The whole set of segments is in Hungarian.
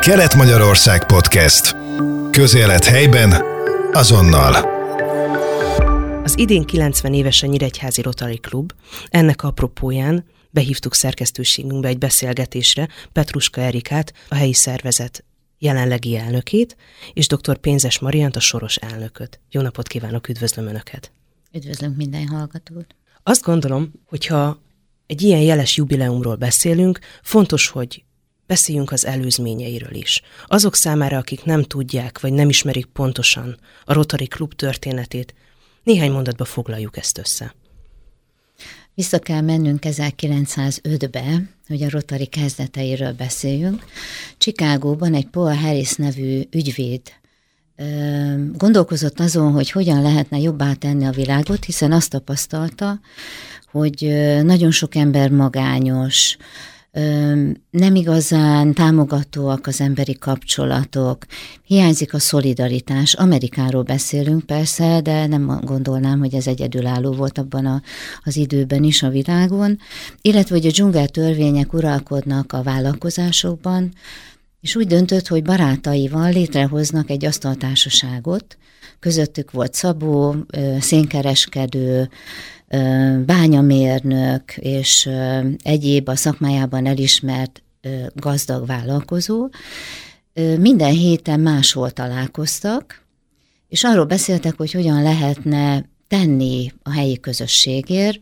Kelet-Magyarország Podcast. Közélet helyben, azonnal. Az idén 90 éves a Nyíregyházi Rotary Klub. Ennek apropóján behívtuk szerkesztőségünkbe egy beszélgetésre Petruska Erikát, a helyi szervezet jelenlegi elnökét, és dr. Pénzes Mariant, a soros elnököt. Jó napot kívánok, üdvözlöm Önöket! Üdvözlünk minden hallgatót! Azt gondolom, hogyha egy ilyen jeles jubileumról beszélünk, fontos, hogy beszéljünk az előzményeiről is. Azok számára, akik nem tudják, vagy nem ismerik pontosan a Rotary Klub történetét, néhány mondatba foglaljuk ezt össze. Vissza kell mennünk 1905-be, hogy a Rotary kezdeteiről beszéljünk. Csikágóban egy Paul Harris nevű ügyvéd gondolkozott azon, hogy hogyan lehetne jobbá tenni a világot, hiszen azt tapasztalta, hogy nagyon sok ember magányos, nem igazán támogatóak az emberi kapcsolatok, hiányzik a szolidaritás. Amerikáról beszélünk persze, de nem gondolnám, hogy ez egyedülálló volt abban a, az időben is a világon, illetve hogy a dzsungel törvények uralkodnak a vállalkozásokban, és úgy döntött, hogy barátaival létrehoznak egy asztaltársaságot, közöttük volt Szabó, szénkereskedő, bányamérnök és egyéb a szakmájában elismert gazdag vállalkozó. Minden héten máshol találkoztak, és arról beszéltek, hogy hogyan lehetne tenni a helyi közösségért,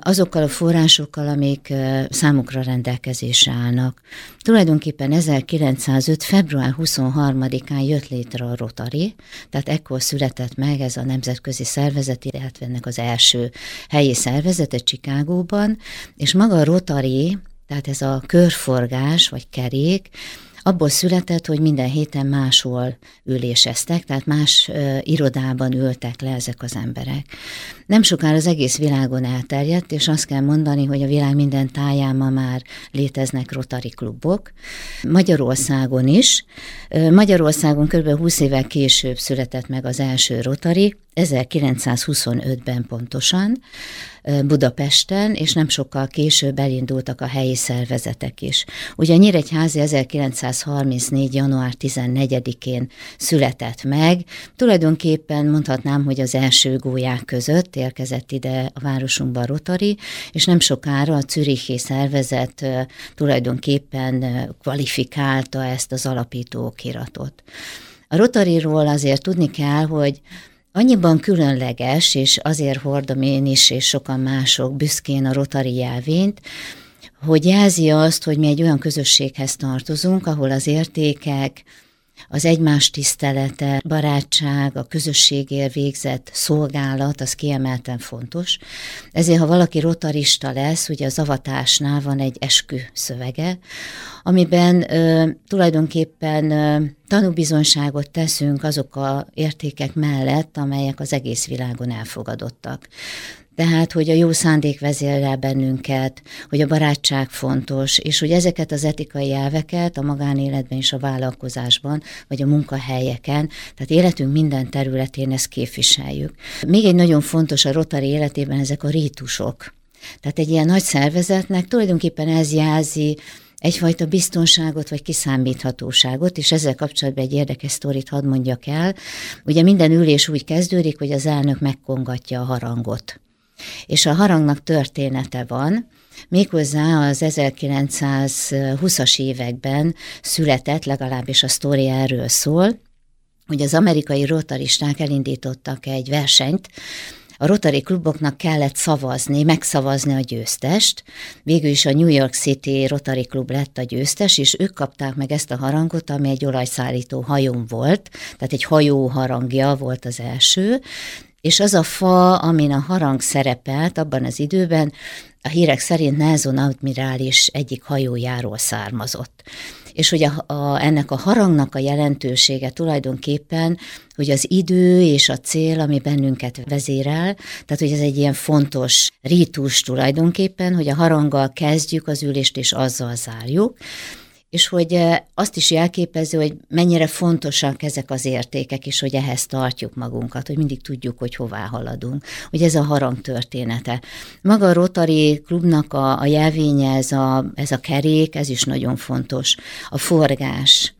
azokkal a forrásokkal, amik számukra rendelkezésre állnak. Tulajdonképpen 1905. február 23-án jött létre a Rotary, tehát ekkor született meg ez a nemzetközi szervezet, illetve ennek az első helyi szervezete Csikágóban, és maga a Rotary, tehát ez a körforgás vagy kerék, abból született, hogy minden héten máshol üléseztek, tehát más ö, irodában ültek le ezek az emberek. Nem sokára az egész világon elterjedt, és azt kell mondani, hogy a világ minden táján ma már léteznek Rotary klubok. Magyarországon is. Magyarországon kb. 20 évvel később született meg az első Rotary, 1925-ben pontosan, Budapesten, és nem sokkal később elindultak a helyi szervezetek is. Ugye Nyíregyházi 1934. január 14-én született meg, tulajdonképpen mondhatnám, hogy az első gólyák között érkezett ide a városunkba Rotari, és nem sokára a Zürichi szervezet tulajdonképpen kvalifikálta ezt az alapító okiratot. A Rotariról azért tudni kell, hogy annyiban különleges, és azért hordom én is, és sokan mások büszkén a Rotary jelvényt, hogy jelzi azt, hogy mi egy olyan közösséghez tartozunk, ahol az értékek, az egymás tisztelete, barátság, a közösségért végzett szolgálat, az kiemelten fontos. Ezért, ha valaki rotarista lesz, ugye az avatásnál van egy eskü szövege, amiben ö, tulajdonképpen ö, tanúbizonságot teszünk azok a értékek mellett, amelyek az egész világon elfogadottak tehát, hogy a jó szándék vezérel bennünket, hogy a barátság fontos, és hogy ezeket az etikai elveket a magánéletben és a vállalkozásban, vagy a munkahelyeken, tehát életünk minden területén ezt képviseljük. Még egy nagyon fontos a Rotary életében ezek a rítusok. Tehát egy ilyen nagy szervezetnek tulajdonképpen ez jelzi, egyfajta biztonságot vagy kiszámíthatóságot, és ezzel kapcsolatban egy érdekes sztorit hadd mondjak el. Ugye minden ülés úgy kezdődik, hogy az elnök megkongatja a harangot. És a harangnak története van, méghozzá az 1920-as években született, legalábbis a sztori erről szól, hogy az amerikai rotaristák elindítottak egy versenyt, a Rotary kluboknak kellett szavazni, megszavazni a győztest. Végül is a New York City Rotary Club lett a győztes, és ők kapták meg ezt a harangot, ami egy olajszállító hajón volt, tehát egy hajó harangja volt az első, és az a fa, amin a harang szerepelt abban az időben, a hírek szerint Nelson admirális egyik hajójáról származott. És hogy a, a, ennek a harangnak a jelentősége tulajdonképpen, hogy az idő és a cél, ami bennünket vezérel, tehát hogy ez egy ilyen fontos rítus tulajdonképpen, hogy a haranggal kezdjük az ülést és azzal zárjuk, és hogy azt is jelképező, hogy mennyire fontosak ezek az értékek, és hogy ehhez tartjuk magunkat, hogy mindig tudjuk, hogy hová haladunk. Hogy ez a harang története. Maga a Rotary klubnak a, a jelvénye, ez a, ez a kerék, ez is nagyon fontos. A forgás,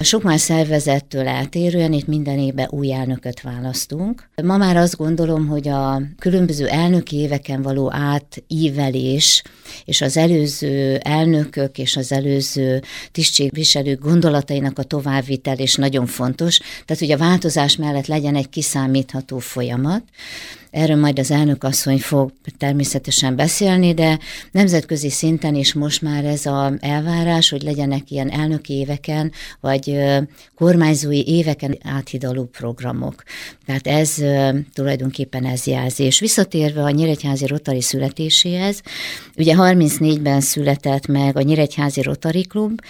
sok más szervezettől eltérően itt minden évben új elnököt választunk. Ma már azt gondolom, hogy a különböző elnöki éveken való átívelés és az előző elnökök és az előző tisztségviselők gondolatainak a továbbvitel nagyon fontos. Tehát, hogy a változás mellett legyen egy kiszámítható folyamat. Erről majd az elnök asszony fog természetesen beszélni, de nemzetközi szinten is most már ez a elvárás, hogy legyenek ilyen elnöki éveken, vagy kormányzói éveken áthidaló programok. Tehát ez tulajdonképpen ez jelzés. Visszatérve a Nyíregyházi Rotari születéséhez, ugye 34-ben született meg a Nyíregyházi Rotari Klub,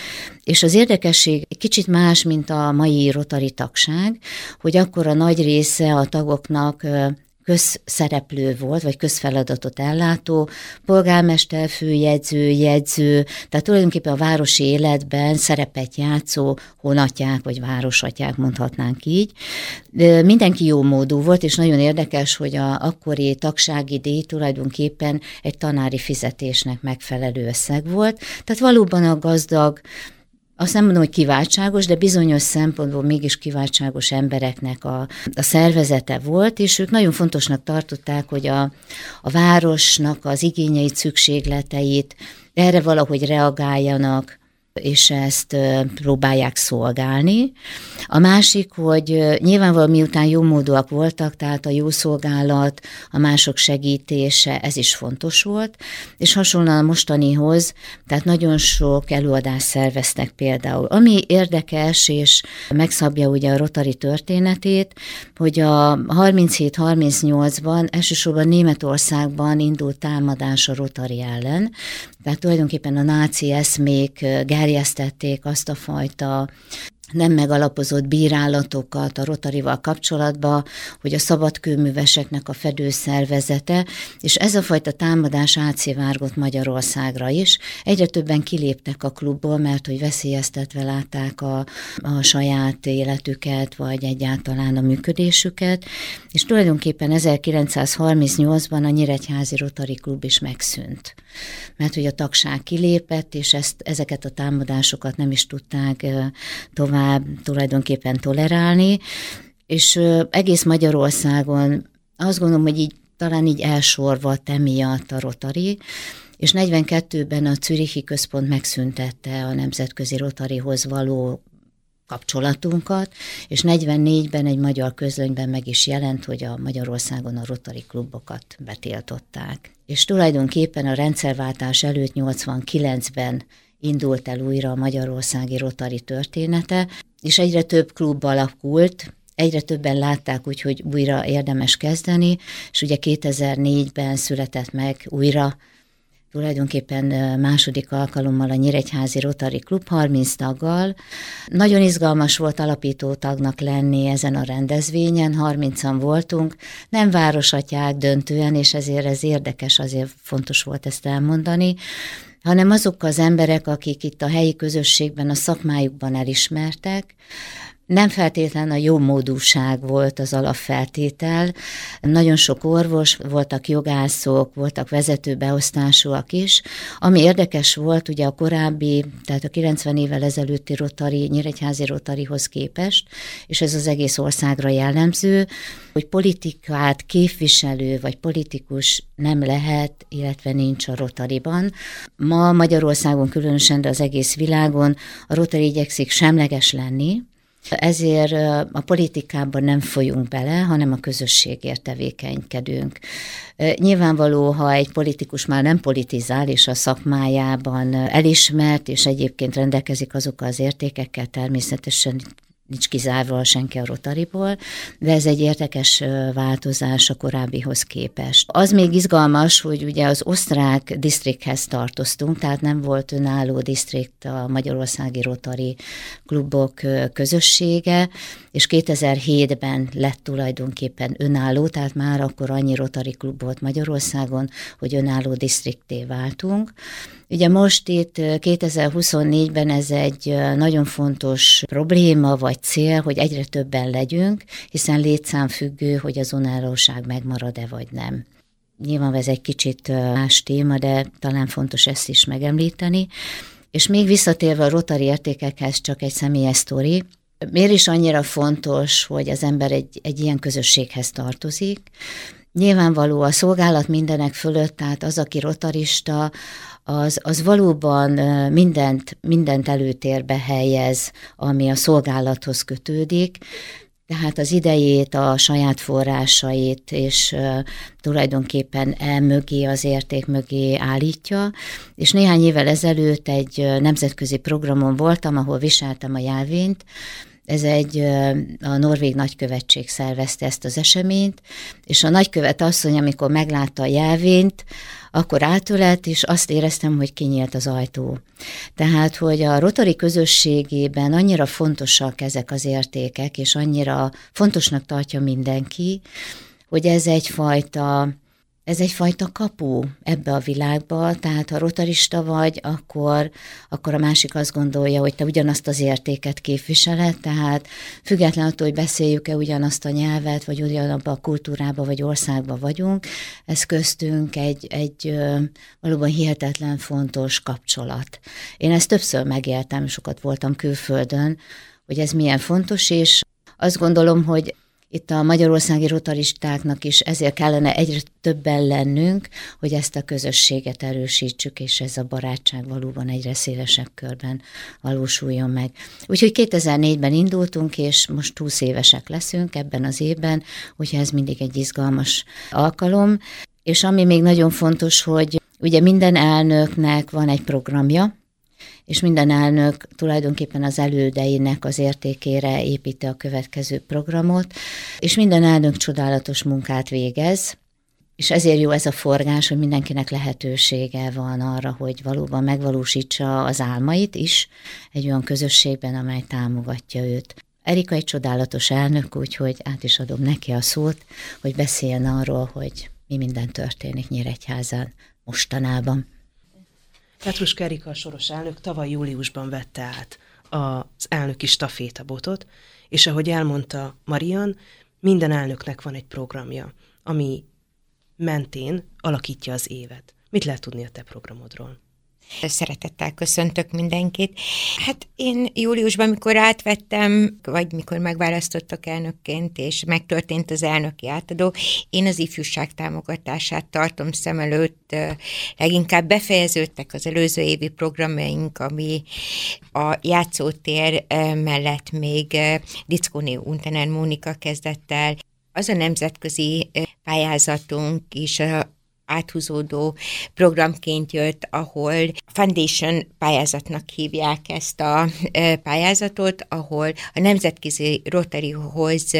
és az érdekesség kicsit más, mint a mai Rotari tagság, hogy akkor a nagy része a tagoknak közszereplő volt, vagy közfeladatot ellátó, polgármester, főjegyző, jegyző, tehát tulajdonképpen a városi életben szerepet játszó honatják, vagy városatyák, mondhatnánk így. Mindenki jó módú volt, és nagyon érdekes, hogy a akkori tagsági díj tulajdonképpen egy tanári fizetésnek megfelelő összeg volt. Tehát valóban a gazdag azt nem mondom, hogy kiváltságos, de bizonyos szempontból mégis kiváltságos embereknek a, a szervezete volt, és ők nagyon fontosnak tartották, hogy a, a városnak az igényeit, szükségleteit erre valahogy reagáljanak, és ezt próbálják szolgálni. A másik, hogy nyilvánvalóan miután jó módúak voltak, tehát a jó szolgálat, a mások segítése, ez is fontos volt, és hasonlóan a mostanihoz, tehát nagyon sok előadást szerveztek például. Ami érdekes, és megszabja ugye a Rotari történetét, hogy a 37-38-ban elsősorban Németországban indult támadás a Rotari ellen, tehát tulajdonképpen a náci eszmék gerjesztették azt a fajta nem megalapozott bírálatokat a Rotarival kapcsolatban, hogy a szabadkőműveseknek a fedőszervezete, és ez a fajta támadás átszivárgott Magyarországra is. Egyre többen kiléptek a klubból, mert hogy veszélyeztetve látták a, a saját életüket, vagy egyáltalán a működésüket, és tulajdonképpen 1938-ban a Nyíregyházi Rotari Klub is megszűnt. Mert hogy a tagság kilépett, és ezt, ezeket a támadásokat nem is tudták tovább tovább tulajdonképpen tolerálni, és egész Magyarországon azt gondolom, hogy így talán így elsorvadt emiatt a Rotary, és 42-ben a Zürichi Központ megszüntette a nemzetközi Rotarihoz való kapcsolatunkat, és 44-ben egy magyar közlönyben meg is jelent, hogy a Magyarországon a Rotary klubokat betiltották. És tulajdonképpen a rendszerváltás előtt 89-ben indult el újra a magyarországi rotari története, és egyre több klub alakult, egyre többen látták úgy, hogy újra érdemes kezdeni, és ugye 2004-ben született meg újra tulajdonképpen második alkalommal a Nyíregyházi Rotary Klub 30 taggal. Nagyon izgalmas volt alapító tagnak lenni ezen a rendezvényen, 30-an voltunk, nem városatyák döntően, és ezért ez érdekes, azért fontos volt ezt elmondani hanem azok az emberek, akik itt a helyi közösségben, a szakmájukban elismertek, nem feltétlen a jó módúság volt az alapfeltétel. Nagyon sok orvos, voltak jogászok, voltak vezetőbeosztásúak is. Ami érdekes volt, ugye a korábbi, tehát a 90 évvel ezelőtti Rotari, Nyíregyházi Rotarihoz képest, és ez az egész országra jellemző, hogy politikát képviselő vagy politikus nem lehet, illetve nincs a Rotariban. Ma Magyarországon különösen, de az egész világon a Rotari igyekszik semleges lenni, ezért a politikában nem folyunk bele, hanem a közösségért tevékenykedünk. Nyilvánvaló, ha egy politikus már nem politizál, és a szakmájában elismert, és egyébként rendelkezik azokkal az értékekkel, természetesen nincs kizárva senki a Rotariból, de ez egy értekes változás a korábbihoz képest. Az még izgalmas, hogy ugye az osztrák disztrikthez tartoztunk, tehát nem volt önálló disztrikt a Magyarországi Rotari klubok közössége, és 2007-ben lett tulajdonképpen önálló, tehát már akkor annyi Rotari klub volt Magyarországon, hogy önálló disztrikté váltunk. Ugye most itt 2024-ben ez egy nagyon fontos probléma vagy cél, hogy egyre többen legyünk, hiszen létszámfüggő, hogy az önállóság megmarad-e vagy nem. Nyilván ez egy kicsit más téma, de talán fontos ezt is megemlíteni. És még visszatérve a rotari értékekhez csak egy személyes sztori, miért is annyira fontos, hogy az ember egy, egy ilyen közösséghez tartozik? Nyilvánvaló a szolgálat mindenek fölött, tehát az, aki rotarista, az, az valóban mindent, mindent előtérbe helyez, ami a szolgálathoz kötődik, tehát az idejét, a saját forrásait, és uh, tulajdonképpen el mögé, az érték mögé állítja. És néhány évvel ezelőtt egy nemzetközi programon voltam, ahol viseltem a jelvényt, ez egy, a Norvég nagykövetség szervezte ezt az eseményt, és a nagykövet asszony, amikor meglátta a jelvényt, akkor átölelt, és azt éreztem, hogy kinyílt az ajtó. Tehát, hogy a rotari közösségében annyira fontosak ezek az értékek, és annyira fontosnak tartja mindenki, hogy ez egyfajta ez egyfajta kapu ebbe a világba, tehát ha rotarista vagy, akkor, akkor a másik azt gondolja, hogy te ugyanazt az értéket képviseled, tehát független attól, hogy beszéljük-e ugyanazt a nyelvet, vagy ugyanabba a kultúrába, vagy országba vagyunk, ez köztünk egy, egy valóban hihetetlen fontos kapcsolat. Én ezt többször megéltem, sokat voltam külföldön, hogy ez milyen fontos, és azt gondolom, hogy itt a magyarországi rotaristáknak is ezért kellene egyre többen lennünk, hogy ezt a közösséget erősítsük, és ez a barátság valóban egyre szélesebb körben valósuljon meg. Úgyhogy 2004-ben indultunk, és most 20 évesek leszünk ebben az évben, úgyhogy ez mindig egy izgalmas alkalom. És ami még nagyon fontos, hogy ugye minden elnöknek van egy programja, és minden elnök tulajdonképpen az elődeinek az értékére építi a következő programot, és minden elnök csodálatos munkát végez, és ezért jó ez a forgás, hogy mindenkinek lehetősége van arra, hogy valóban megvalósítsa az álmait is egy olyan közösségben, amely támogatja őt. Erika egy csodálatos elnök, úgyhogy át is adom neki a szót, hogy beszéljen arról, hogy mi minden történik Nyíregyházán mostanában. Petrus Kerika, a soros elnök tavaly júliusban vette át az elnöki stafétabotot, és ahogy elmondta Marian, minden elnöknek van egy programja, ami mentén alakítja az évet. Mit lehet tudni a te programodról? Szeretettel köszöntök mindenkit. Hát én júliusban, mikor átvettem, vagy mikor megválasztottak elnökként, és megtörtént az elnöki átadó, én az ifjúság támogatását tartom szem előtt. Leginkább befejeződtek az előző évi programjaink, ami a játszótér mellett még Dickóni Untenen Mónika kezdett el az a nemzetközi pályázatunk is áthúzódó programként jött, ahol Foundation pályázatnak hívják ezt a pályázatot, ahol a Nemzetközi Rotaryhoz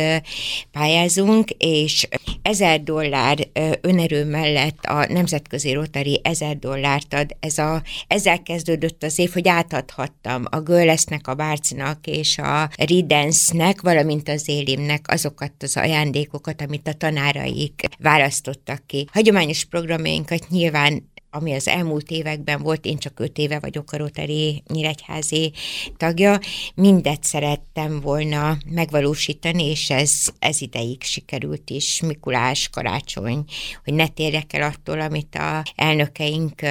pályázunk, és ezer dollár önerő mellett a Nemzetközi Rotary ezer dollárt ad. Ez a, ezzel kezdődött az év, hogy átadhattam a Görlesznek, a Bárcnak és a Ridensnek, valamint az Élimnek azokat az ajándékokat, amit a tanáraik választottak ki. Hagyományos programjainkat. Nyilván ami az elmúlt években volt, én csak öt éve vagyok a Rotary Nyíregyházi tagja, mindet szerettem volna megvalósítani, és ez, ez ideig sikerült is, Mikulás, karácsony, hogy ne térjek el attól, amit a elnökeink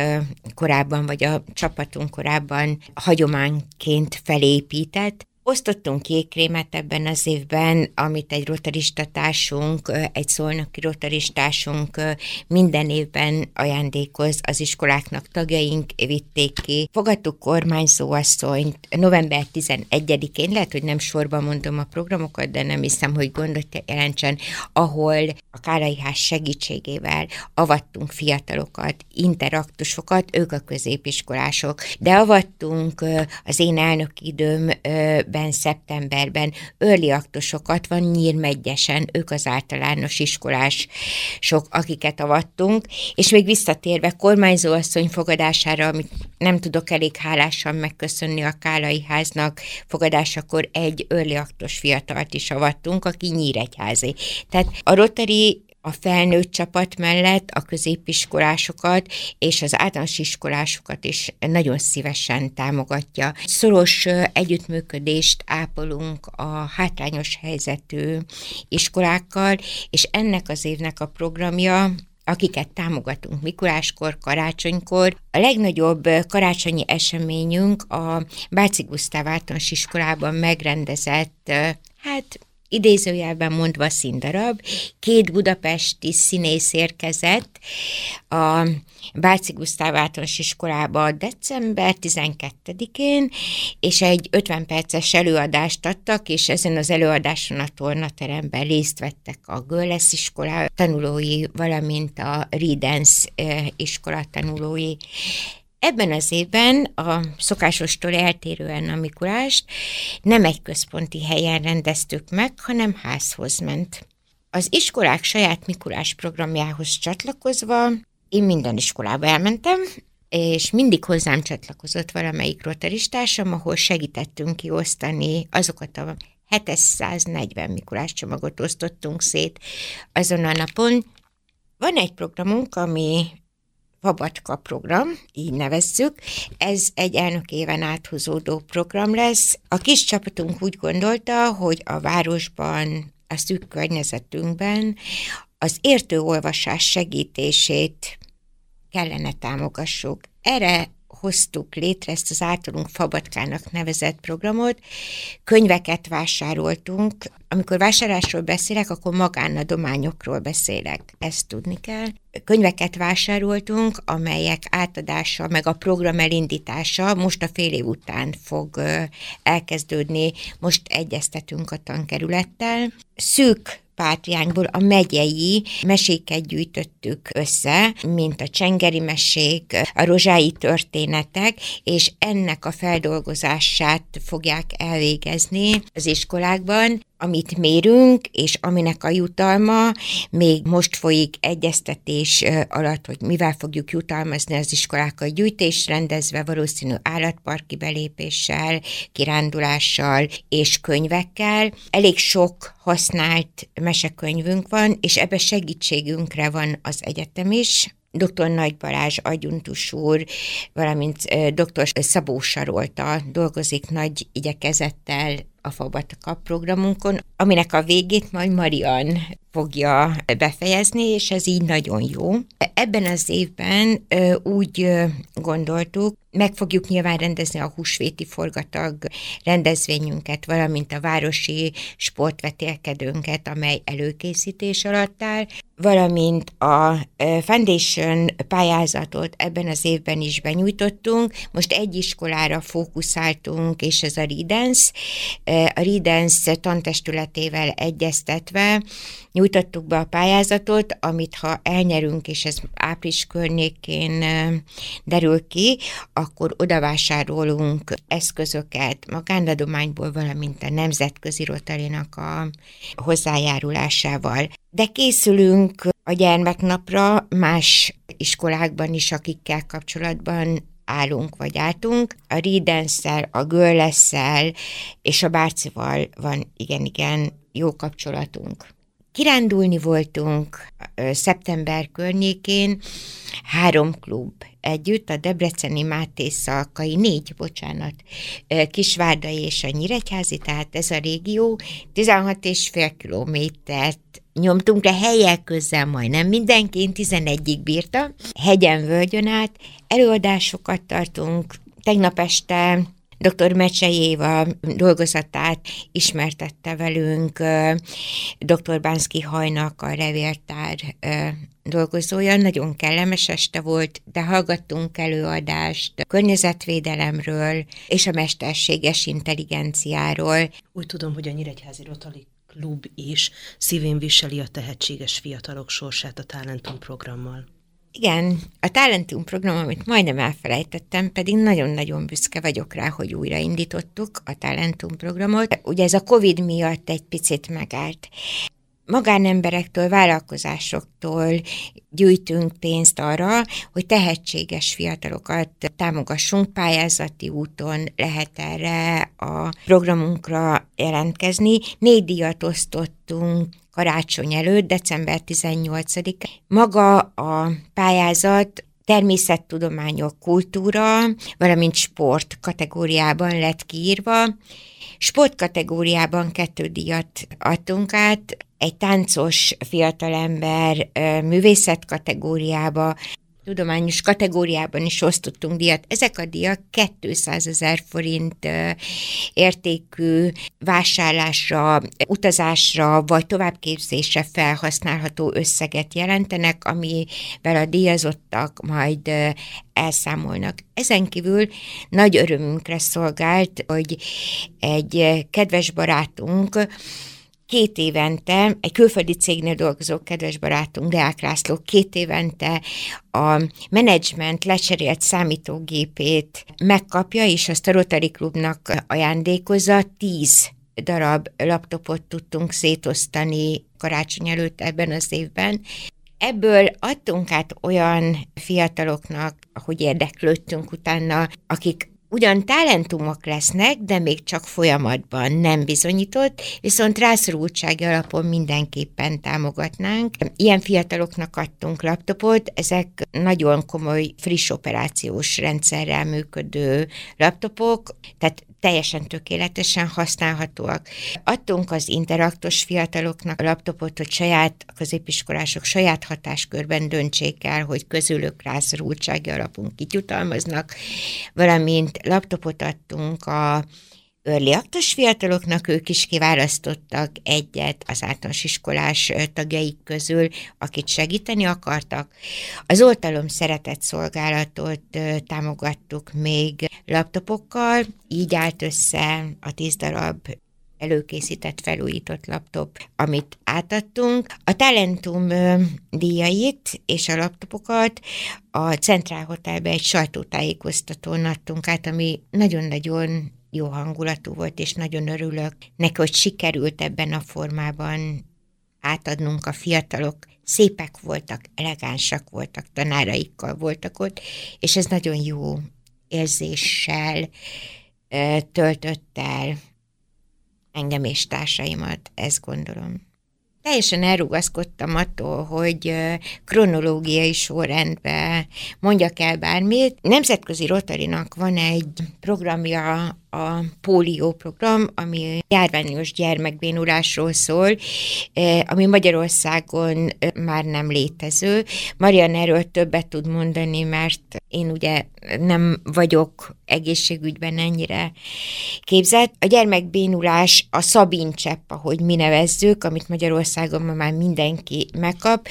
korábban, vagy a csapatunk korábban hagyományként felépített, Osztottunk kékrémet ebben az évben, amit egy rotaristatársunk, egy szolnoki rotaristásunk minden évben ajándékoz az iskoláknak tagjaink, vitték ki. Fogadtuk kormányzóasszonyt november 11-én, lehet, hogy nem sorban mondom a programokat, de nem hiszem, hogy gondot jelentsen, ahol a Kárai Ház segítségével avattunk fiatalokat, interaktusokat, ők a középiskolások, de avattunk az én elnök időm októberben, szeptemberben early aktosokat van nyírmegyesen, ők az általános iskolás sok, akiket avattunk, és még visszatérve kormányzóasszony fogadására, amit nem tudok elég hálásan megköszönni a Kálai háznak fogadásakor egy early aktos fiatalt is avattunk, aki nyíregyházi. Tehát a Rotary a felnőtt csapat mellett a középiskolásokat és az általános iskolásokat is nagyon szívesen támogatja. Szoros együttműködést ápolunk a hátrányos helyzetű iskolákkal, és ennek az évnek a programja akiket támogatunk Mikuláskor, karácsonykor. A legnagyobb karácsonyi eseményünk a Báci Gusztáv általános iskolában megrendezett, hát idézőjelben mondva színdarab. Két budapesti színész érkezett a Báci Gusztáv általános iskolába december 12-én, és egy 50 perces előadást adtak, és ezen az előadáson a tornateremben részt vettek a Görlesz iskola tanulói, valamint a Ridens iskola tanulói. Ebben az évben a szokásostól eltérően a Mikulást nem egy központi helyen rendeztük meg, hanem házhoz ment. Az iskolák saját Mikulás programjához csatlakozva én minden iskolába elmentem, és mindig hozzám csatlakozott valamelyik rotaristársam, ahol segítettünk kiosztani azokat a 740 Mikulás csomagot osztottunk szét azon a napon. Van egy programunk, ami Vabatka program, így nevezzük. Ez egy elnök éven áthúzódó program lesz. A kis csapatunk úgy gondolta, hogy a városban, a szűk környezetünkben az értő olvasás segítését kellene támogassuk. Erre hoztuk létre ezt az általunk Fabatkának nevezett programot. Könyveket vásároltunk. Amikor vásárlásról beszélek, akkor magánadományokról beszélek. Ezt tudni kell. Könyveket vásároltunk, amelyek átadása, meg a program elindítása most a fél év után fog elkezdődni. Most egyeztetünk a tankerülettel. Szűk pátriánkból a megyei meséket gyűjtöttük össze, mint a csengeri mesék, a rozsái történetek, és ennek a feldolgozását fogják elvégezni az iskolákban amit mérünk, és aminek a jutalma még most folyik egyeztetés alatt, hogy mivel fogjuk jutalmazni az iskolákat gyűjtés rendezve, valószínű állatparki belépéssel, kirándulással és könyvekkel. Elég sok használt mesekönyvünk van, és ebbe segítségünkre van az egyetem is, dr. Nagy Balázs agyuntus úr, valamint dr. Szabó Sarolta dolgozik nagy igyekezettel a Fabataka programunkon, aminek a végét majd Marian fogja befejezni, és ez így nagyon jó. Ebben az évben úgy gondoltuk, meg fogjuk nyilván rendezni a húsvéti forgatag rendezvényünket, valamint a városi sportvetélkedőnket, amely előkészítés alatt áll, valamint a Foundation pályázatot ebben az évben is benyújtottunk. Most egy iskolára fókuszáltunk, és ez a Ridens. A Ridens tantestületével egyeztetve nyújtottuk be a pályázatot, amit ha elnyerünk, és ez április környékén derül ki, akkor odavásárolunk eszközöket magánadományból, valamint a Nemzetközi Rotarinak a hozzájárulásával. De készülünk a gyermeknapra más iskolákban is, akikkel kapcsolatban állunk vagy álltunk. A Ridenszel, a Görlesszel és a Bárcival van igen-igen jó kapcsolatunk. Kirándulni voltunk szeptember környékén, három klub együtt, a Debreceni Máté Szalkai, négy, bocsánat, Kisvárdai és a Nyíregyházi, tehát ez a régió 16 és fél kilométert nyomtunk le helyek közel majdnem mindenki, 11-ig bírta, hegyen, völgyön át, előadásokat tartunk, tegnap este dr. Mecsejéva dolgozatát ismertette velünk dr. Bánszki Hajnak a revértár dolgozója. Nagyon kellemes este volt, de hallgattunk előadást a környezetvédelemről és a mesterséges intelligenciáról. Úgy tudom, hogy a Nyíregyházi Rotali klub is szívén viseli a tehetséges fiatalok sorsát a Talentum programmal. Igen, a Talentum program, amit majdnem elfelejtettem, pedig nagyon-nagyon büszke vagyok rá, hogy újraindítottuk a Talentum programot. Ugye ez a Covid miatt egy picit megállt magánemberektől, vállalkozásoktól gyűjtünk pénzt arra, hogy tehetséges fiatalokat támogassunk, pályázati úton lehet erre a programunkra jelentkezni. Négy díjat osztottunk karácsony előtt, december 18-ig. Maga a pályázat természettudományok, kultúra, valamint sport kategóriában lett kiírva. Sport kategóriában kettő díjat adtunk át, egy táncos fiatalember művészet kategóriába, tudományos kategóriában is osztottunk díjat. Ezek a díjak 200 ezer forint értékű vásárlásra, utazásra vagy továbbképzésre felhasználható összeget jelentenek, amivel a díjazottak majd elszámolnak. Ezen kívül nagy örömünkre szolgált, hogy egy kedves barátunk, két évente, egy külföldi cégnél dolgozó kedves barátunk, Deák László, két évente a menedzsment lecserélt számítógépét megkapja, és azt a Rotary Klubnak ajándékozza, tíz darab laptopot tudtunk szétosztani karácsony előtt ebben az évben. Ebből adtunk át olyan fiataloknak, ahogy érdeklődtünk utána, akik ugyan talentumok lesznek, de még csak folyamatban nem bizonyított, viszont rászorultsági alapon mindenképpen támogatnánk. Ilyen fiataloknak adtunk laptopot, ezek nagyon komoly friss operációs rendszerrel működő laptopok, tehát teljesen tökéletesen használhatóak. Adtunk az interaktos fiataloknak a laptopot, hogy saját a középiskolások saját hatáskörben döntsék el, hogy közülük rászorultsági alapon kityutalmaznak, valamint laptopot adtunk a early aktus fiataloknak, ők is kiválasztottak egyet az általános iskolás tagjaik közül, akit segíteni akartak. Az oltalom szeretett szolgálatot támogattuk még laptopokkal, így állt össze a tíz darab előkészített, felújított laptop, amit átadtunk. A Talentum díjait és a laptopokat a Centrál Hotelbe egy sajtótájékoztatón adtunk át, ami nagyon-nagyon jó hangulatú volt, és nagyon örülök neki, hogy sikerült ebben a formában átadnunk a fiatalok. Szépek voltak, elegánsak voltak, tanáraikkal voltak ott, és ez nagyon jó érzéssel töltött el engem és társaimat, ezt gondolom. Teljesen elrugaszkodtam attól, hogy kronológiai sorrendben mondjak el bármit. Nemzetközi Rotarinak van egy programja a pólió program, ami járványos gyermekbénulásról szól, eh, ami Magyarországon eh, már nem létező. Marian erről többet tud mondani, mert én ugye nem vagyok egészségügyben ennyire képzett. A gyermekbénulás a szabincsepp, ahogy mi nevezzük, amit Magyarországon ma már mindenki megkap,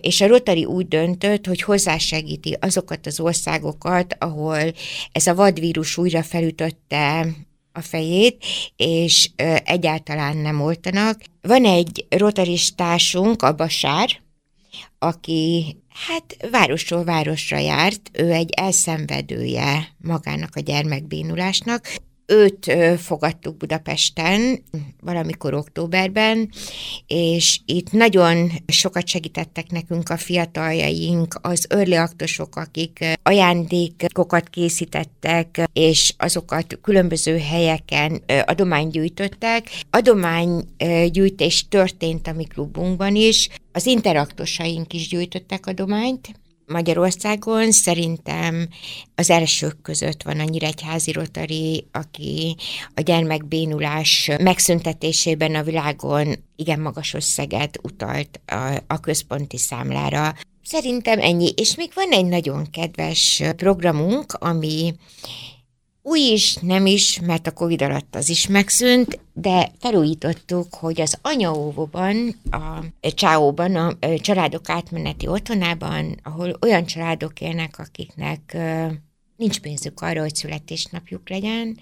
és a Rotary úgy döntött, hogy hozzásegíti azokat az országokat, ahol ez a vadvírus újra felütötte a fejét, és egyáltalán nem oltanak. Van egy rotaristásunk, a Basár, aki hát városról városra járt, ő egy elszenvedője magának a gyermekbénulásnak, őt fogadtuk Budapesten valamikor októberben, és itt nagyon sokat segítettek nekünk a fiataljaink, az early aktosok, akik ajándékokat készítettek, és azokat különböző helyeken adományt gyűjtöttek. Adománygyűjtés történt a mi klubunkban is, az interaktosaink is gyűjtöttek adományt, Magyarországon szerintem az elsők között van a Nyíregyházi Rotari, aki a gyermekbénulás megszüntetésében a világon igen magas összeget utalt a, a központi számlára. Szerintem ennyi. És még van egy nagyon kedves programunk, ami új is, nem is, mert a Covid alatt az is megszűnt, de felújítottuk, hogy az anyaóvóban, a Csáóban, a családok átmeneti otthonában, ahol olyan családok élnek, akiknek nincs pénzük arra, hogy születésnapjuk legyen,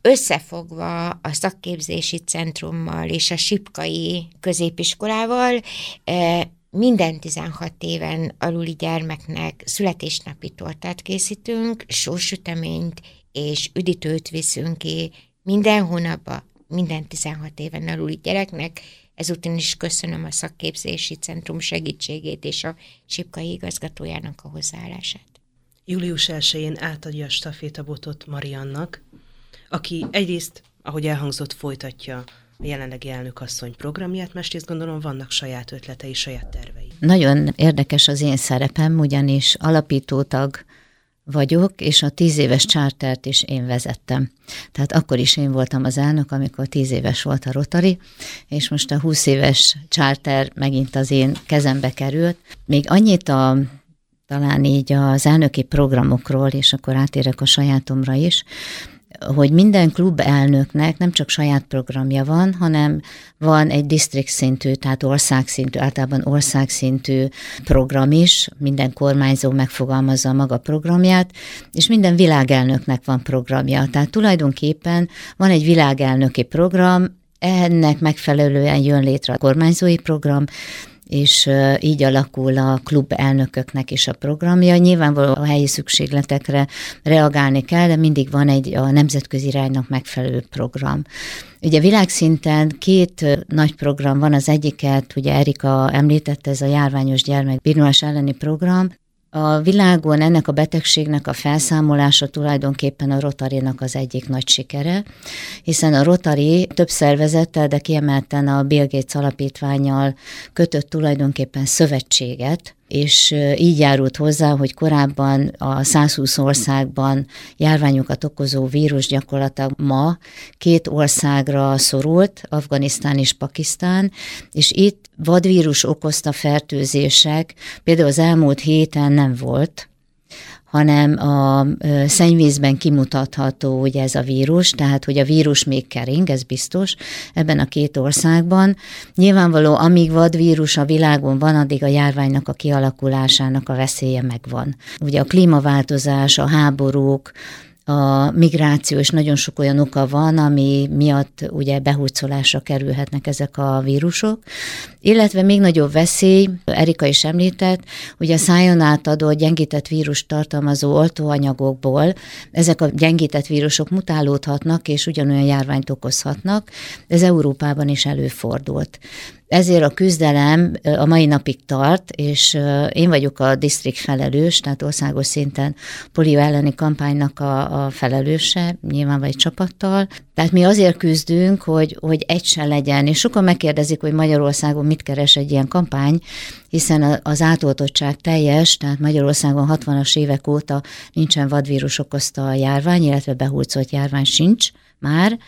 összefogva a szakképzési centrummal és a Sipkai középiskolával minden 16 éven aluli gyermeknek születésnapi tortát készítünk, sósüteményt és üdítőt viszünk ki minden hónapban, minden 16 éven aluli gyereknek. Ezúton is köszönöm a szakképzési centrum segítségét és a Sipkai igazgatójának a hozzáállását. Július 1-én átadja a stafétabotot Mariannak, aki egyrészt, ahogy elhangzott, folytatja a jelenlegi elnökasszony programját, másrészt gondolom vannak saját ötletei, saját tervei. Nagyon érdekes az én szerepem, ugyanis alapítótag vagyok, és a tíz éves csártert is én vezettem. Tehát akkor is én voltam az elnök, amikor tíz éves volt a Rotary, és most a húsz éves csárter megint az én kezembe került. Még annyit a talán így az elnöki programokról, és akkor átérek a sajátomra is, hogy minden klub elnöknek nem csak saját programja van, hanem van egy district szintű, tehát országszintű, általában országszintű program is, minden kormányzó megfogalmazza a maga programját, és minden világelnöknek van programja. Tehát tulajdonképpen van egy világelnöki program, ennek megfelelően jön létre a kormányzói program, és így alakul a klub elnököknek is a programja. Nyilvánvalóan a helyi szükségletekre reagálni kell, de mindig van egy a nemzetközi iránynak megfelelő program. Ugye világszinten két nagy program van, az egyiket, ugye Erika említette, ez a járványos gyermek elleni program, a világon ennek a betegségnek a felszámolása tulajdonképpen a Rotarinak az egyik nagy sikere, hiszen a Rotary több szervezettel, de kiemelten a Bill Gates alapítványjal kötött tulajdonképpen szövetséget, és így járult hozzá, hogy korábban a 120 országban járványokat okozó vírus gyakorlatilag ma két országra szorult, Afganisztán és Pakisztán, és itt vadvírus okozta fertőzések például az elmúlt héten nem volt, hanem a szennyvízben kimutatható ugye ez a vírus, tehát hogy a vírus még kering, ez biztos, ebben a két országban. Nyilvánvaló, amíg vadvírus a világon van, addig a járványnak a kialakulásának a veszélye megvan. Ugye a klímaváltozás, a háborúk, a migráció, és nagyon sok olyan oka van, ami miatt ugye behurcolásra kerülhetnek ezek a vírusok. Illetve még nagyobb veszély, Erika is említett, hogy a szájon átadott gyengített vírus tartalmazó oltóanyagokból ezek a gyengített vírusok mutálódhatnak, és ugyanolyan járványt okozhatnak. Ez Európában is előfordult. Ezért a küzdelem a mai napig tart, és én vagyok a disztrikt felelős, tehát országos szinten polió elleni kampánynak a, a felelőse, nyilván vagy csapattal. Tehát mi azért küzdünk, hogy, hogy egy se legyen, és sokan megkérdezik, hogy Magyarországon mit keres egy ilyen kampány, hiszen az átoltottság teljes, tehát Magyarországon 60-as évek óta nincsen vadvírus okozta a járvány, illetve behulcolt járvány sincs, már,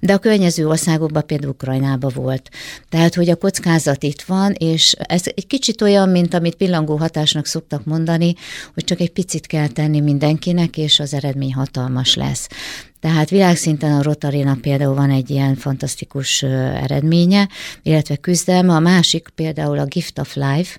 de a környező országokban, például Ukrajnában volt. Tehát, hogy a kockázat itt van, és ez egy kicsit olyan, mint amit pillangó hatásnak szoktak mondani, hogy csak egy picit kell tenni mindenkinek, és az eredmény hatalmas lesz. Tehát világszinten a Rotarinak például van egy ilyen fantasztikus eredménye, illetve küzdelme. A másik például a Gift of Life,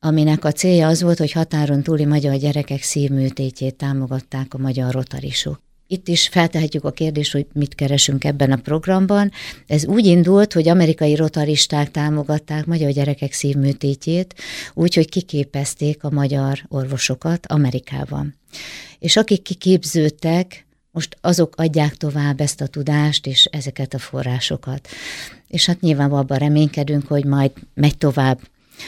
aminek a célja az volt, hogy határon túli magyar gyerekek szívműtétjét támogatták a magyar rotarisok. Itt is feltehetjük a kérdést, hogy mit keresünk ebben a programban. Ez úgy indult, hogy amerikai rotaristák támogatták magyar gyerekek szívműtétjét, úgyhogy kiképezték a magyar orvosokat Amerikában. És akik kiképződtek, most azok adják tovább ezt a tudást és ezeket a forrásokat. És hát nyilván abban reménykedünk, hogy majd megy tovább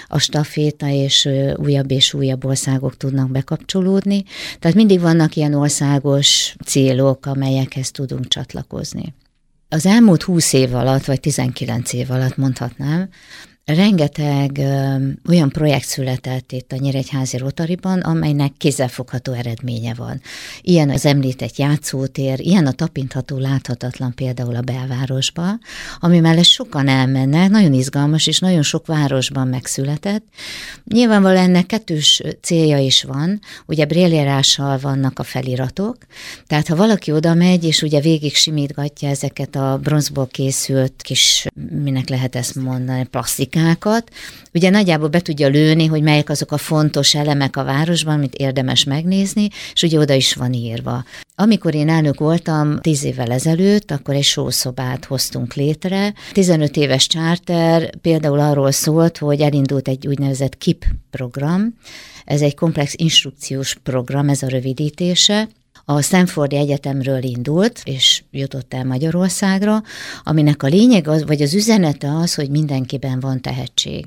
a staféta, és újabb és újabb országok tudnak bekapcsolódni. Tehát mindig vannak ilyen országos célok, amelyekhez tudunk csatlakozni. Az elmúlt 20 év alatt, vagy 19 év alatt mondhatnám, Rengeteg ö, olyan projekt született itt a Nyíregyházi Rotariban, amelynek kézzelfogható eredménye van. Ilyen az említett játszótér, ilyen a tapintható, láthatatlan például a belvárosba, ami mellett sokan elmennek, nagyon izgalmas, és nagyon sok városban megszületett. Nyilvánvalóan ennek kettős célja is van, ugye brélírással vannak a feliratok, tehát ha valaki oda megy, és ugye végig simítgatja ezeket a bronzból készült kis, minek lehet ezt mondani, plastik turisztikákat, ugye nagyjából be tudja lőni, hogy melyek azok a fontos elemek a városban, amit érdemes megnézni, és ugye oda is van írva. Amikor én elnök voltam tíz évvel ezelőtt, akkor egy sószobát hoztunk létre. 15 éves charter például arról szólt, hogy elindult egy úgynevezett KIP program, ez egy komplex instrukciós program, ez a rövidítése, a Stanfordi Egyetemről indult, és jutott el Magyarországra, aminek a lényeg az, vagy az üzenete az, hogy mindenkiben van tehetség.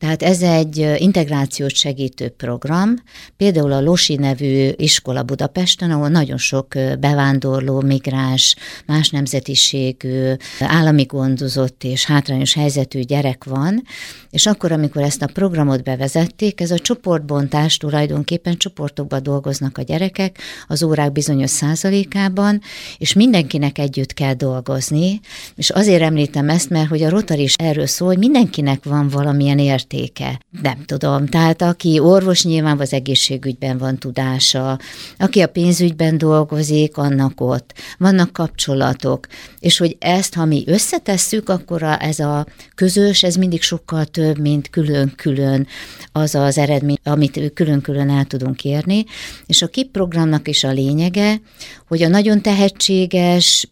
Tehát ez egy integrációt segítő program, például a Losi nevű iskola Budapesten, ahol nagyon sok bevándorló, migráns, más nemzetiségű, állami gondozott és hátrányos helyzetű gyerek van, és akkor, amikor ezt a programot bevezették, ez a csoportbontás tulajdonképpen csoportokban dolgoznak a gyerekek, az órák bizonyos százalékában, és mindenkinek együtt kell dolgozni, és azért említem ezt, mert hogy a Rotary is erről szól, hogy mindenkinek van valamilyen ért értéke. Nem tudom. Tehát aki orvos nyilván az egészségügyben van tudása, aki a pénzügyben dolgozik, annak ott. Vannak kapcsolatok. És hogy ezt, ha mi összetesszük, akkor a, ez a közös, ez mindig sokkal több, mint külön-külön az az eredmény, amit külön-külön el tudunk érni. És a KIP programnak is a lényege, hogy a nagyon tehetséges,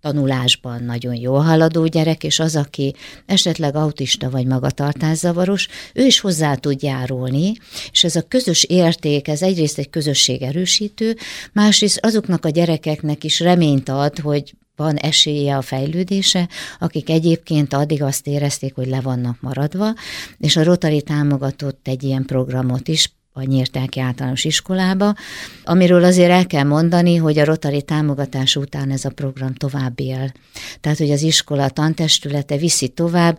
tanulásban nagyon jól haladó gyerek, és az, aki esetleg autista vagy magatartászavaros, ő is hozzá tud járulni, és ez a közös érték, ez egyrészt egy közösség erősítő, másrészt azoknak a gyerekeknek is reményt ad, hogy van esélye a fejlődése, akik egyébként addig azt érezték, hogy le vannak maradva, és a Rotary támogatott egy ilyen programot is, a Nyírtáki általános iskolába, amiről azért el kell mondani, hogy a Rotari támogatás után ez a program tovább él. Tehát, hogy az iskola tantestülete viszi tovább,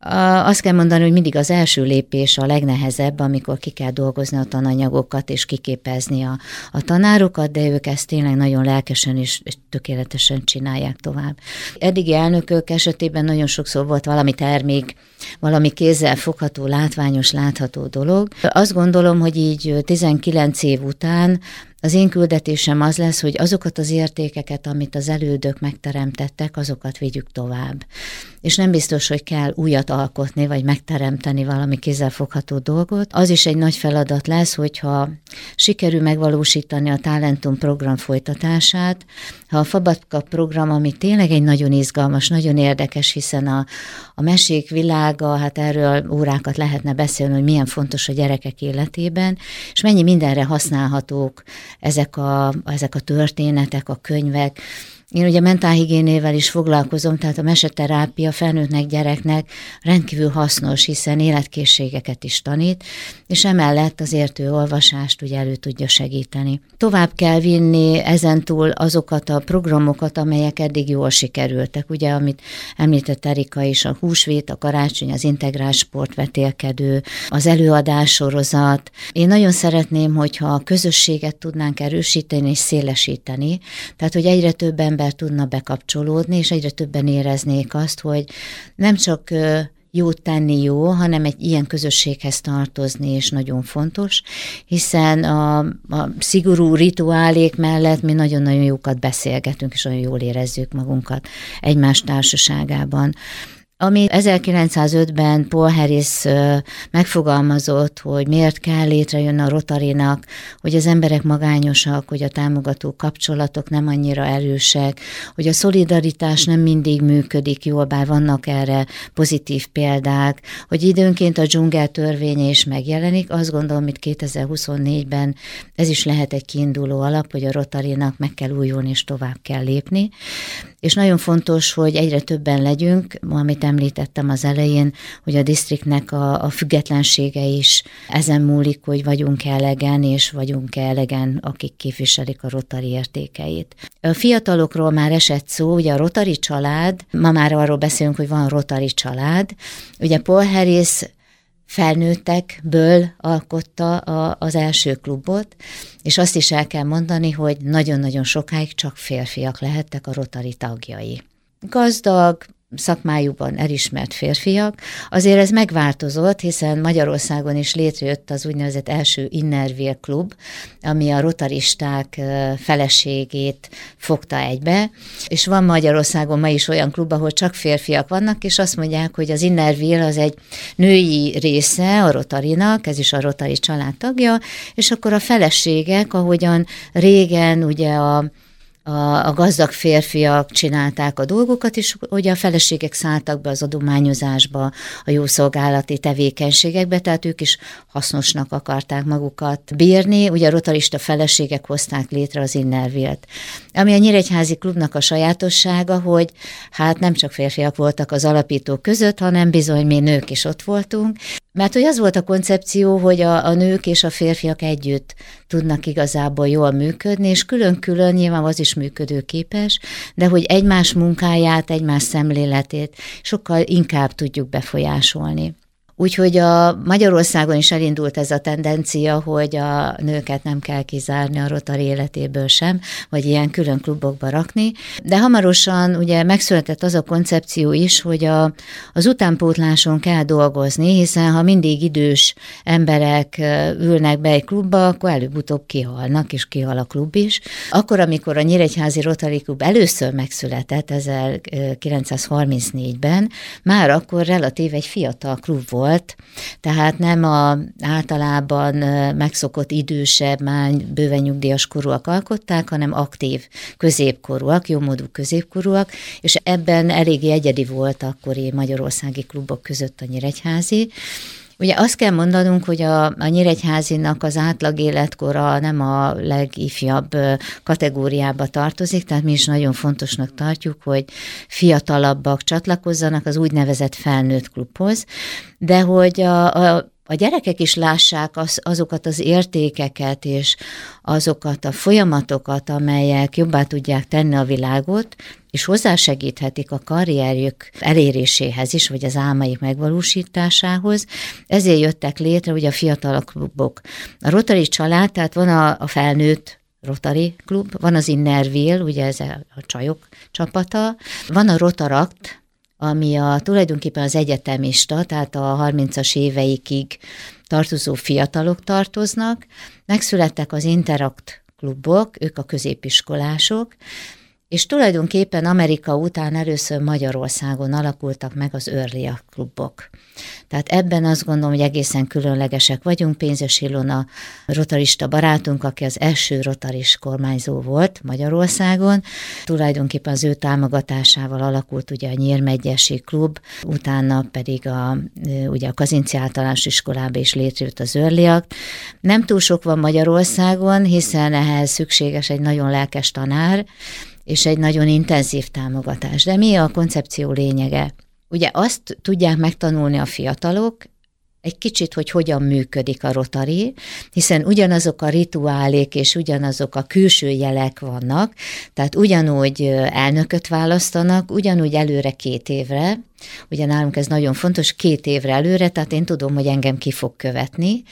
azt kell mondani, hogy mindig az első lépés a legnehezebb, amikor ki kell dolgozni a tananyagokat és kiképezni a, a tanárokat, de ők ezt tényleg nagyon lelkesen és, tökéletesen csinálják tovább. Eddigi elnökök esetében nagyon sokszor volt valami termék, valami kézzel fogható, látványos, látható dolog. Azt gondolom, hogy így 19 év után az én küldetésem az lesz, hogy azokat az értékeket, amit az elődök megteremtettek, azokat vigyük tovább. És nem biztos, hogy kell újat alkotni, vagy megteremteni valami kézzelfogható dolgot. Az is egy nagy feladat lesz, hogyha sikerül megvalósítani a Talentum program folytatását, a Fabatka program, ami tényleg egy nagyon izgalmas, nagyon érdekes, hiszen a, a mesék világa, hát erről órákat lehetne beszélni, hogy milyen fontos a gyerekek életében, és mennyi mindenre használhatók ezek a, ezek a történetek, a könyvek, én ugye mentálhigiénével is foglalkozom, tehát a meseterápia felnőttnek, gyereknek rendkívül hasznos, hiszen életkészségeket is tanít, és emellett az értő olvasást ugye elő tudja segíteni. Tovább kell vinni ezentúl azokat a programokat, amelyek eddig jól sikerültek. Ugye, amit említett Erika is, a húsvét, a karácsony, az integrál sportvetélkedő, az előadás sorozat. Én nagyon szeretném, hogyha a közösséget tudnánk erősíteni és szélesíteni, tehát hogy egyre többen ember tudna bekapcsolódni, és egyre többen éreznék azt, hogy nem csak jót tenni jó, hanem egy ilyen közösséghez tartozni is nagyon fontos, hiszen a, a szigorú rituálék mellett mi nagyon-nagyon jókat beszélgetünk, és nagyon jól érezzük magunkat egymás társaságában. Ami 1905-ben Paul Harris megfogalmazott, hogy miért kell létrejönni a Rotarinak, hogy az emberek magányosak, hogy a támogató kapcsolatok nem annyira erősek, hogy a szolidaritás nem mindig működik jól, bár vannak erre pozitív példák, hogy időnként a dzsungel törvénye is megjelenik. Azt gondolom, hogy 2024-ben ez is lehet egy kiinduló alap, hogy a Rotarinak meg kell újulni és tovább kell lépni. És nagyon fontos, hogy egyre többen legyünk, amit említettem az elején, hogy a disztriktnek a, a függetlensége is ezen múlik, hogy vagyunk-e elegen, és vagyunk-e elegen, akik képviselik a rotari értékeit. A fiatalokról már esett szó, ugye a rotari család, ma már arról beszélünk, hogy van rotari család. Ugye Paul Harris felnőttekből alkotta a, az első klubot, és azt is el kell mondani, hogy nagyon-nagyon sokáig csak férfiak lehettek a rotari tagjai. Gazdag, szakmájukban elismert férfiak. Azért ez megváltozott, hiszen Magyarországon is létrejött az úgynevezett első Innervér klub, ami a rotaristák feleségét fogta egybe, és van Magyarországon ma is olyan klub, ahol csak férfiak vannak, és azt mondják, hogy az Innervér az egy női része a rotarinak, ez is a rotari család tagja, és akkor a feleségek, ahogyan régen ugye a a, a gazdag férfiak csinálták a dolgokat, és ugye a feleségek szálltak be az adományozásba, a jó szolgálati tevékenységekbe, tehát ők is hasznosnak akarták magukat bírni. Ugye a rotarista feleségek hozták létre az Innervilt. Ami a Nyíregyházi klubnak a sajátossága, hogy hát nem csak férfiak voltak az alapítók között, hanem bizony mi nők is ott voltunk, mert hogy az volt a koncepció, hogy a, a nők és a férfiak együtt tudnak igazából jól működni, és külön-külön nyilván az is működőképes, de hogy egymás munkáját, egymás szemléletét sokkal inkább tudjuk befolyásolni. Úgyhogy a Magyarországon is elindult ez a tendencia, hogy a nőket nem kell kizárni a Rotary életéből sem, vagy ilyen külön klubokba rakni, de hamarosan ugye megszületett az a koncepció is, hogy a, az utánpótláson kell dolgozni, hiszen ha mindig idős emberek ülnek be egy klubba, akkor előbb-utóbb kihalnak, és kihal a klub is. Akkor, amikor a Nyíregyházi Rotary Klub először megszületett 1934-ben, már akkor relatív egy fiatal klub volt, volt, tehát nem a általában megszokott idősebb, már bőven nyugdíjas korúak alkották, hanem aktív középkorúak, jómódú középkorúak, és ebben eléggé egyedi volt akkori magyarországi klubok között a Nyíregyházi, Ugye azt kell mondanunk, hogy a, a Nyíregyházinak az átlag életkora nem a legifjabb kategóriába tartozik, tehát mi is nagyon fontosnak tartjuk, hogy fiatalabbak csatlakozzanak az úgynevezett felnőtt klubhoz, de hogy a, a a gyerekek is lássák az, azokat az értékeket és azokat a folyamatokat, amelyek jobbá tudják tenni a világot, és hozzásegíthetik a karrierjük eléréséhez is, vagy az álmaik megvalósításához. Ezért jöttek létre ugye a fiatal klubok. A Rotary család, tehát van a, a felnőtt Rotary klub, van az Innerville, ugye ez a csajok csapata, van a Rotarakt, ami a, tulajdonképpen az egyetemista, tehát a 30-as éveikig tartozó fiatalok tartoznak. Megszülettek az Interakt klubok, ők a középiskolások, és tulajdonképpen Amerika után először Magyarországon alakultak meg az Early klubok. Tehát ebben azt gondolom, hogy egészen különlegesek vagyunk. Pénzes Ilona rotarista barátunk, aki az első rotaris kormányzó volt Magyarországon. Tulajdonképpen az ő támogatásával alakult ugye a Nyírmegyesi klub, utána pedig a, ugye a Kazinci általános iskolába is létrejött az Örliak. Nem túl sok van Magyarországon, hiszen ehhez szükséges egy nagyon lelkes tanár, és egy nagyon intenzív támogatás. De mi a koncepció lényege? Ugye azt tudják megtanulni a fiatalok, egy kicsit, hogy hogyan működik a rotari, hiszen ugyanazok a rituálék és ugyanazok a külső jelek vannak, tehát ugyanúgy elnököt választanak, ugyanúgy előre két évre, Ugye nálunk ez nagyon fontos, két évre előre, tehát én tudom, hogy engem ki fog követni,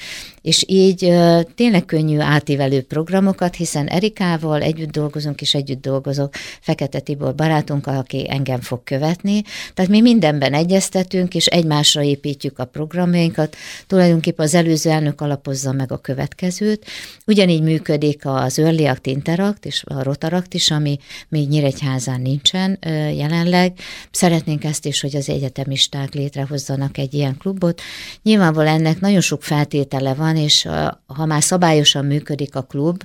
és így tényleg könnyű átívelő programokat, hiszen Erikával együtt dolgozunk, és együtt dolgozok Fekete Tibor barátunkkal, aki engem fog követni. Tehát mi mindenben egyeztetünk, és egymásra építjük a programjainkat. Tulajdonképpen az előző elnök alapozza meg a következőt. Ugyanígy működik az Early Act Interact és a Rotarakt is, ami még Nyíregyházán nincsen jelenleg. Szeretnénk ezt is, hogy az egyetemisták létrehozzanak egy ilyen klubot. Nyilvánvalóan ennek nagyon sok feltétele van, és ha már szabályosan működik a klub,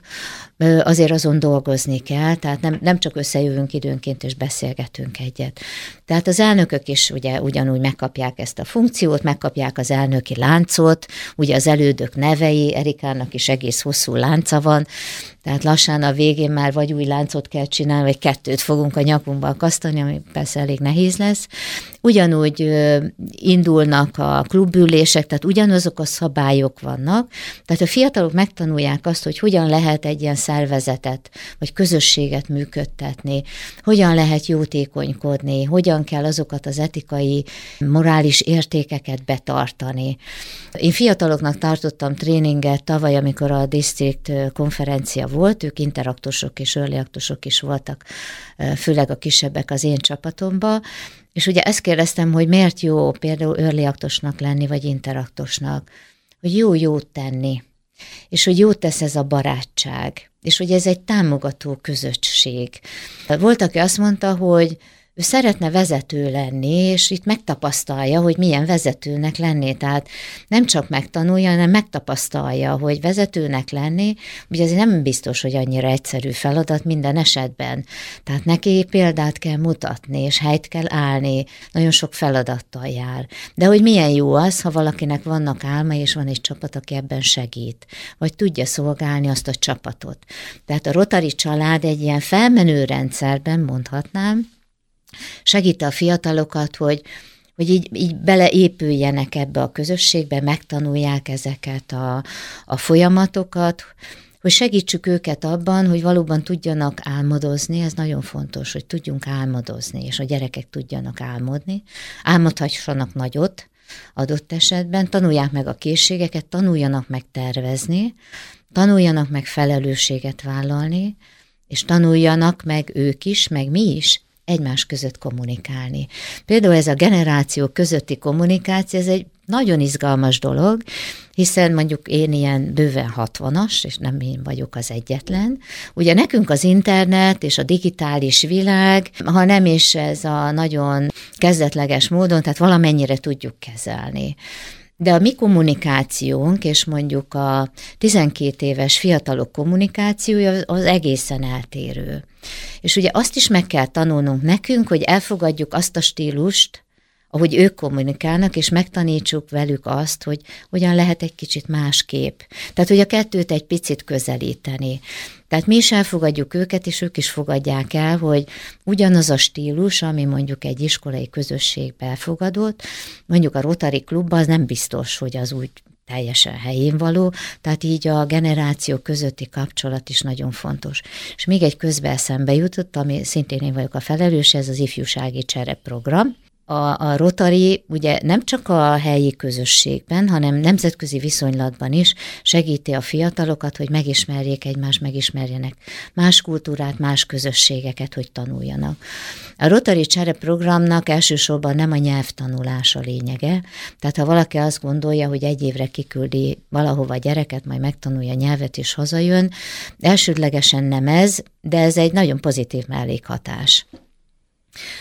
azért azon dolgozni kell, tehát nem, nem csak összejövünk időnként és beszélgetünk egyet. Tehát az elnökök is ugye ugyanúgy megkapják ezt a funkciót, megkapják az elnöki láncot, ugye az elődök nevei, Erikának is egész hosszú lánca van, tehát lassan a végén már vagy új láncot kell csinálni, vagy kettőt fogunk a nyakunkba akasztani, ami persze elég nehéz lesz. Ugyanúgy indulnak a klubülések, tehát ugyanazok a szabályok vannak, tehát a fiatalok megtanulják azt, hogy hogyan lehet egy ilyen szervezetet, vagy közösséget működtetni, hogyan lehet jótékonykodni, hogyan kell azokat az etikai, morális értékeket betartani. Én fiataloknak tartottam tréninget tavaly, amikor a district konferencia volt, ők interaktosok és örliaktosok is voltak, főleg a kisebbek az én csapatomba, és ugye ezt kérdeztem, hogy miért jó például örliaktosnak lenni, vagy interaktosnak, hogy jó jót tenni, és hogy jót tesz ez a barátság, és hogy ez egy támogató közösség. Volt, aki azt mondta, hogy ő szeretne vezető lenni, és itt megtapasztalja, hogy milyen vezetőnek lenni. Tehát nem csak megtanulja, hanem megtapasztalja, hogy vezetőnek lenni, ugye ez nem biztos, hogy annyira egyszerű feladat minden esetben. Tehát neki példát kell mutatni, és helyt kell állni, nagyon sok feladattal jár. De hogy milyen jó az, ha valakinek vannak álma, és van egy csapat, aki ebben segít, vagy tudja szolgálni azt a csapatot. Tehát a Rotary család egy ilyen felmenő rendszerben mondhatnám, segít a fiatalokat, hogy, hogy így, így beleépüljenek ebbe a közösségbe, megtanulják ezeket a, a folyamatokat, hogy segítsük őket abban, hogy valóban tudjanak álmodozni, ez nagyon fontos, hogy tudjunk álmodozni, és a gyerekek tudjanak álmodni, álmodhassanak nagyot adott esetben, tanulják meg a készségeket, tanuljanak meg tervezni, tanuljanak meg felelősséget vállalni, és tanuljanak meg ők is, meg mi is egymás között kommunikálni. Például ez a generáció közötti kommunikáció, ez egy nagyon izgalmas dolog, hiszen mondjuk én ilyen bőven 60-as, és nem én vagyok az egyetlen. Ugye nekünk az internet és a digitális világ, ha nem is ez a nagyon kezdetleges módon, tehát valamennyire tudjuk kezelni. De a mi kommunikációnk, és mondjuk a 12 éves fiatalok kommunikációja az egészen eltérő. És ugye azt is meg kell tanulnunk nekünk, hogy elfogadjuk azt a stílust, ahogy ők kommunikálnak, és megtanítsuk velük azt, hogy hogyan lehet egy kicsit másképp. Tehát, hogy a kettőt egy picit közelíteni. Tehát mi is elfogadjuk őket, és ők is fogadják el, hogy ugyanaz a stílus, ami mondjuk egy iskolai közösségbe elfogadott, mondjuk a Rotary Klubban, az nem biztos, hogy az úgy teljesen helyén való, tehát így a generáció közötti kapcsolat is nagyon fontos. És még egy közbe eszembe jutott, ami szintén én vagyok a felelős, ez az ifjúsági csereprogram, a, a Rotary ugye nem csak a helyi közösségben, hanem nemzetközi viszonylatban is segíti a fiatalokat, hogy megismerjék egymást, megismerjenek más kultúrát, más közösségeket, hogy tanuljanak. A Rotary Csere programnak elsősorban nem a nyelvtanulás a lényege, tehát ha valaki azt gondolja, hogy egy évre kiküldi valahova a gyereket, majd megtanulja a nyelvet és hazajön, elsődlegesen nem ez, de ez egy nagyon pozitív mellékhatás.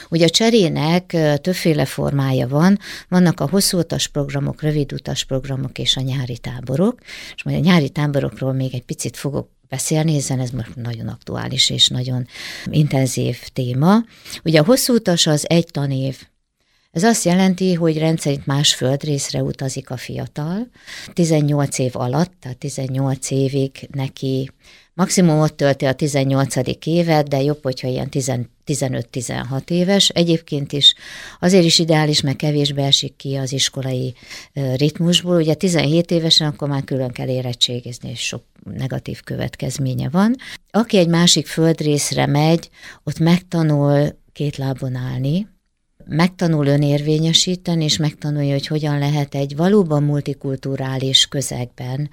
Ugye a cserének többféle formája van, vannak a hosszúutas programok, rövidutas programok és a nyári táborok, és majd a nyári táborokról még egy picit fogok beszélni, hiszen ez most nagyon aktuális és nagyon intenzív téma. Ugye a hosszúutas az egy tanév, ez azt jelenti, hogy rendszerint más földrészre utazik a fiatal. 18 év alatt, tehát 18 évig neki maximum ott tölti a 18. évet, de jobb, hogyha ilyen 15-16 éves. Egyébként is azért is ideális, mert kevésbé esik ki az iskolai ritmusból. Ugye 17 évesen akkor már külön kell érettségizni, és sok negatív következménye van. Aki egy másik földrészre megy, ott megtanul két lábon állni, megtanul önérvényesíteni, és megtanulja, hogy hogyan lehet egy valóban multikulturális közegben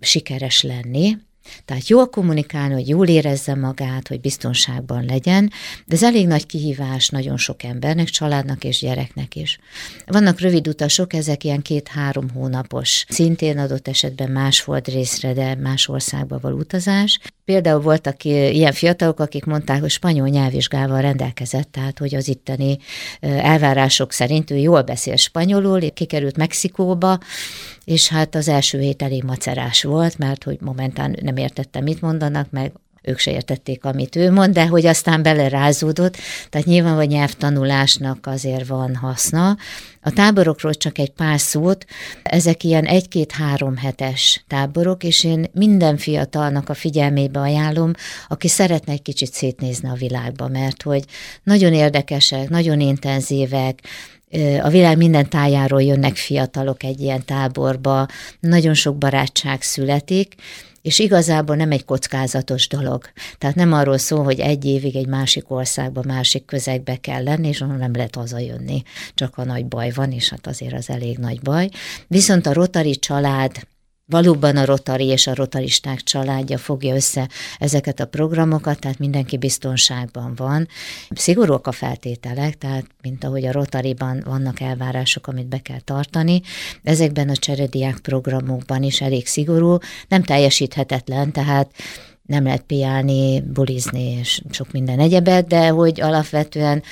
sikeres lenni, tehát jól kommunikálni, hogy jól érezze magát, hogy biztonságban legyen, de ez elég nagy kihívás nagyon sok embernek, családnak és gyereknek is. Vannak rövid utasok, ezek ilyen két-három hónapos, szintén adott esetben más részre, de más országba való utazás. Például voltak ilyen fiatalok, akik mondták, hogy spanyol nyelvvizsgával rendelkezett, tehát hogy az itteni elvárások szerint ő jól beszél spanyolul, kikerült Mexikóba, és hát az első hét elég macerás volt, mert hogy momentán nem értettem, mit mondanak, meg ők se értették, amit ő mond, de hogy aztán belerázódott, tehát nyilván a nyelvtanulásnak azért van haszna. A táborokról csak egy pár szót, ezek ilyen egy-két-három hetes táborok, és én minden fiatalnak a figyelmébe ajánlom, aki szeretne egy kicsit szétnézni a világba, mert hogy nagyon érdekesek, nagyon intenzívek, a világ minden tájáról jönnek fiatalok egy ilyen táborba, nagyon sok barátság születik, és igazából nem egy kockázatos dolog. Tehát nem arról szól, hogy egy évig egy másik országba, másik közegbe kell lenni, és onnan nem lehet hazajönni, csak a nagy baj van, és hát azért az elég nagy baj. Viszont a Rotary család valóban a Rotari és a rotaristák családja fogja össze ezeket a programokat, tehát mindenki biztonságban van. Szigorúak a feltételek, tehát mint ahogy a Rotariban vannak elvárások, amit be kell tartani, ezekben a cserediák programokban is elég szigorú, nem teljesíthetetlen, tehát nem lehet piálni, bulizni és sok minden egyebet, de hogy alapvetően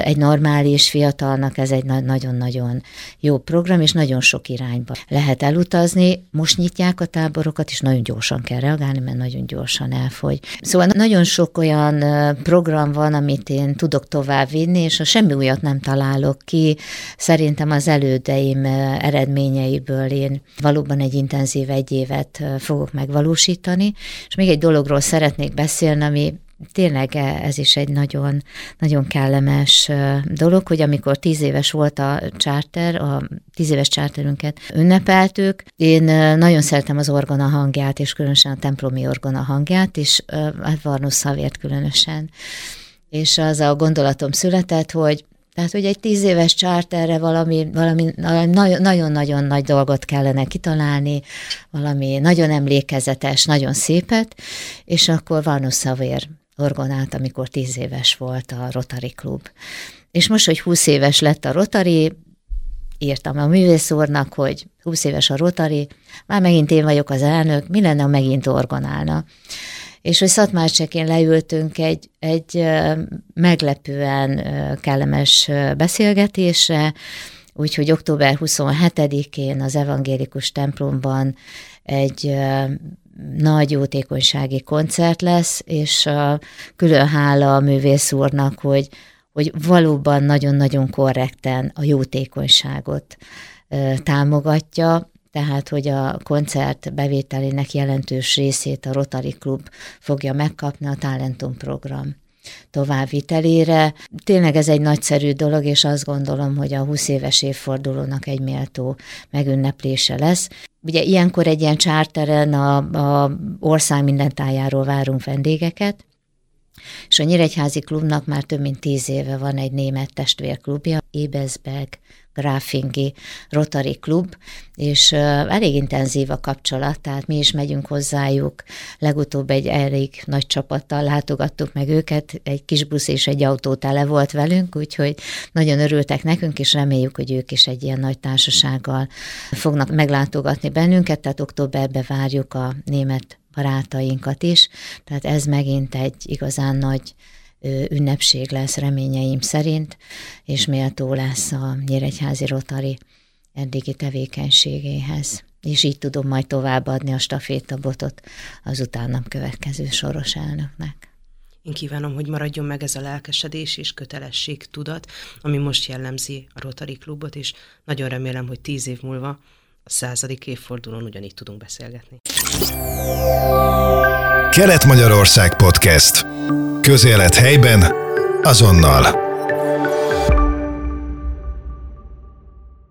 egy normális fiatalnak ez egy nagyon-nagyon jó program, és nagyon sok irányba lehet elutazni. Most nyitják a táborokat, és nagyon gyorsan kell reagálni, mert nagyon gyorsan elfogy. Szóval nagyon sok olyan program van, amit én tudok tovább vinni, és a semmi újat nem találok ki. Szerintem az elődeim eredményeiből én valóban egy intenzív egy évet fogok megvalósítani, és még egy dologról szeretnék beszélni, ami tényleg ez is egy nagyon, nagyon kellemes dolog, hogy amikor tíz éves volt a charter, a tíz éves charterünket ünnepeltük, én nagyon szeretem az orgona hangját, és különösen a templomi orgona hangját, és hát Varnus Szavért különösen. És az a gondolatom született, hogy tehát, hogy egy tíz éves csárterre valami, valami nagyon-nagyon nagy dolgot kellene kitalálni, valami nagyon emlékezetes, nagyon szépet, és akkor Vanus Szavér orgonát, amikor tíz éves volt a Rotary Klub. És most, hogy húsz éves lett a Rotary, írtam a művész úrnak, hogy 20 éves a Rotary, már megint én vagyok az elnök, mi lenne, ha megint orgonálna? És hogy Szatmárcsekén leültünk egy, egy meglepően kellemes beszélgetésre, úgyhogy október 27-én az evangélikus templomban egy nagy jótékonysági koncert lesz, és külön hála a művész úrnak, hogy, hogy valóban nagyon-nagyon korrekten a jótékonyságot támogatja, tehát hogy a koncert bevételének jelentős részét a Rotary Klub fogja megkapni a Talentum program továbbvitelére. Tényleg ez egy nagyszerű dolog, és azt gondolom, hogy a 20 éves évfordulónak egy méltó megünneplése lesz. Ugye ilyenkor egy ilyen csárteren a, a ország minden tájáról várunk vendégeket, és a Nyíregyházi klubnak már több mint tíz éve van egy német testvérklubja, Ebesberg Gráfingi Rotary Klub, és elég intenzív a kapcsolat, tehát mi is megyünk hozzájuk. Legutóbb egy elég nagy csapattal látogattuk meg őket, egy kis busz és egy autó tele volt velünk, úgyhogy nagyon örültek nekünk, és reméljük, hogy ők is egy ilyen nagy társasággal fognak meglátogatni bennünket, tehát októberben várjuk a német barátainkat is, tehát ez megint egy igazán nagy ünnepség lesz reményeim szerint, és méltó lesz a Nyíregyházi Rotari eddigi tevékenységéhez. És így tudom majd továbbadni a stafétabotot az utánam következő soros elnöknek. Én kívánom, hogy maradjon meg ez a lelkesedés és kötelesség tudat, ami most jellemzi a Rotary Klubot, és nagyon remélem, hogy tíz év múlva a századik évfordulón ugyanígy tudunk beszélgetni. Kelet-Magyarország Podcast. Közélet helyben, azonnal.